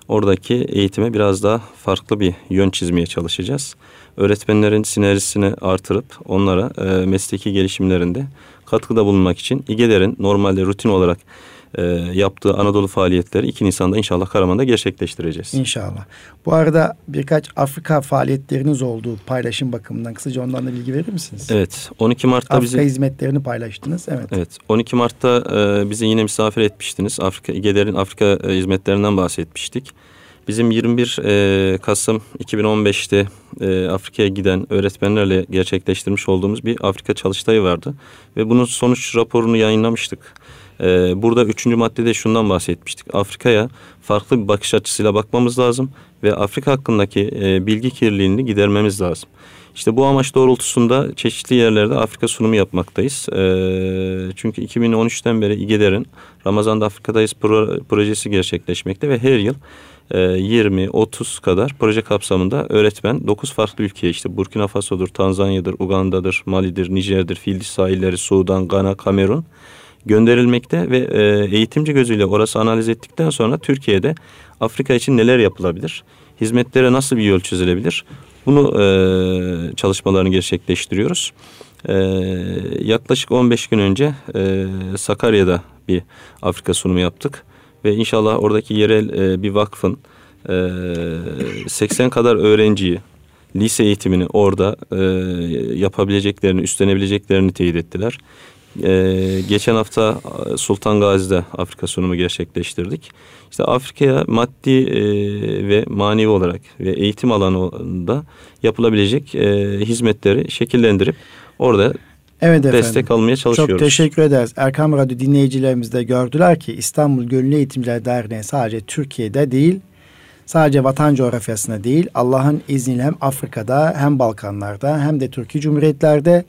oradaki eğitime biraz daha farklı bir yön çizmeye çalışacağız. Öğretmenlerin sinerjisini artırıp onlara e, mesleki gelişimlerinde katkıda bulunmak için İGEDER'in normalde rutin olarak e, yaptığı Anadolu faaliyetleri 2 Nisan'da inşallah Karaman'da gerçekleştireceğiz. İnşallah. Bu arada birkaç Afrika faaliyetleriniz olduğu paylaşım bakımından kısaca ondan da bilgi verir misiniz? Evet. 12 Mart'ta Afrika bizi... hizmetlerini paylaştınız. Evet. Evet. 12 Mart'ta e, bizi yine misafir etmiştiniz. Afrika İGEDER'in Afrika e, hizmetlerinden bahsetmiştik. Bizim 21 e, Kasım 2015'te e, Afrika'ya giden öğretmenlerle gerçekleştirmiş olduğumuz bir Afrika çalıştayı vardı. Ve bunun sonuç raporunu yayınlamıştık. E, burada üçüncü maddede şundan bahsetmiştik. Afrika'ya farklı bir bakış açısıyla bakmamız lazım ve Afrika hakkındaki e, bilgi kirliliğini gidermemiz lazım. İşte bu amaç doğrultusunda çeşitli yerlerde Afrika sunumu yapmaktayız. E, çünkü 2013'ten beri İGEDER'in Ramazan'da Afrika'dayız pro, projesi gerçekleşmekte ve her yıl 20-30 e, kadar proje kapsamında öğretmen 9 farklı ülkeye işte Burkina Faso'dur, Tanzanya'dır, Uganda'dır, Mali'dir, Nijer'dir, Fildis sahilleri, Sudan, Gana, Kamerun gönderilmekte ve e, eğitimci gözüyle orası analiz ettikten sonra Türkiye'de Afrika için neler yapılabilir? Hizmetlere nasıl bir yol çizilebilir? Bunu e, çalışmalarını gerçekleştiriyoruz. E, yaklaşık 15 gün önce e, Sakarya'da bir Afrika sunumu yaptık ve inşallah oradaki yerel e, bir vakfın e, 80 kadar öğrenciyi lise eğitimini orada e, yapabileceklerini, üstlenebileceklerini teyit ettiler. E, geçen hafta Sultan Gazi'de Afrika sunumu gerçekleştirdik. İşte Afrika'ya maddi e, ve manevi olarak ve eğitim alanında yapılabilecek e, hizmetleri şekillendirip orada Evet efendim. destek almaya çalışıyoruz. Çok teşekkür ederiz. Erkam Radyo dinleyicilerimiz de gördüler ki İstanbul Gönüllü Eğitimciler Derneği sadece Türkiye'de değil, sadece vatan coğrafyasında değil, Allah'ın izniyle hem Afrika'da hem Balkanlarda hem de Türkiye Cumhuriyetler'de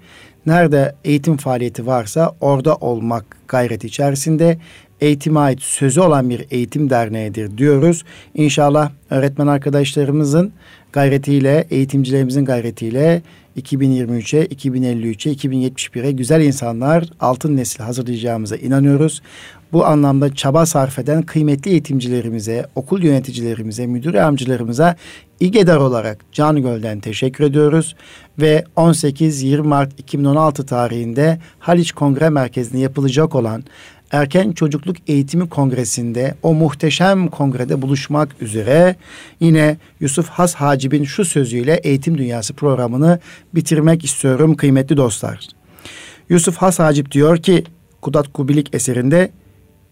nerede eğitim faaliyeti varsa orada olmak gayreti içerisinde eğitime ait sözü olan bir eğitim derneğidir diyoruz. İnşallah öğretmen arkadaşlarımızın gayretiyle, eğitimcilerimizin gayretiyle 2023'e, 2053'e, 2071'e güzel insanlar, altın nesil hazırlayacağımıza inanıyoruz. Bu anlamda çaba sarf eden kıymetli eğitimcilerimize, okul yöneticilerimize, müdür yardımcılarımıza İGEDAR olarak Can Göl'den teşekkür ediyoruz. Ve 18-20 Mart 2016 tarihinde Haliç Kongre Merkezi'nde yapılacak olan Erken Çocukluk Eğitimi Kongresi'nde o muhteşem kongrede buluşmak üzere yine Yusuf Has Hacib'in şu sözüyle Eğitim Dünyası programını bitirmek istiyorum kıymetli dostlar. Yusuf Has Hacip diyor ki Kudat Kubilik eserinde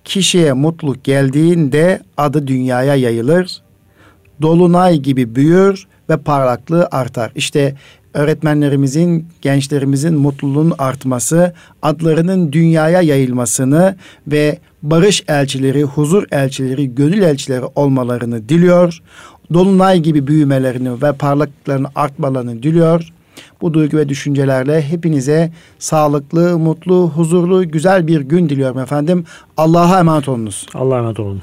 kişiye mutluluk geldiğinde adı dünyaya yayılır, dolunay gibi büyür ve parlaklığı artar. İşte öğretmenlerimizin, gençlerimizin mutluluğun artması, adlarının dünyaya yayılmasını ve barış elçileri, huzur elçileri, gönül elçileri olmalarını diliyor. Dolunay gibi büyümelerini ve parlaklıklarını artmalarını diliyor. Bu duygu ve düşüncelerle hepinize sağlıklı, mutlu, huzurlu, güzel bir gün diliyorum efendim. Allah'a emanet olunuz. Allah'a emanet olun.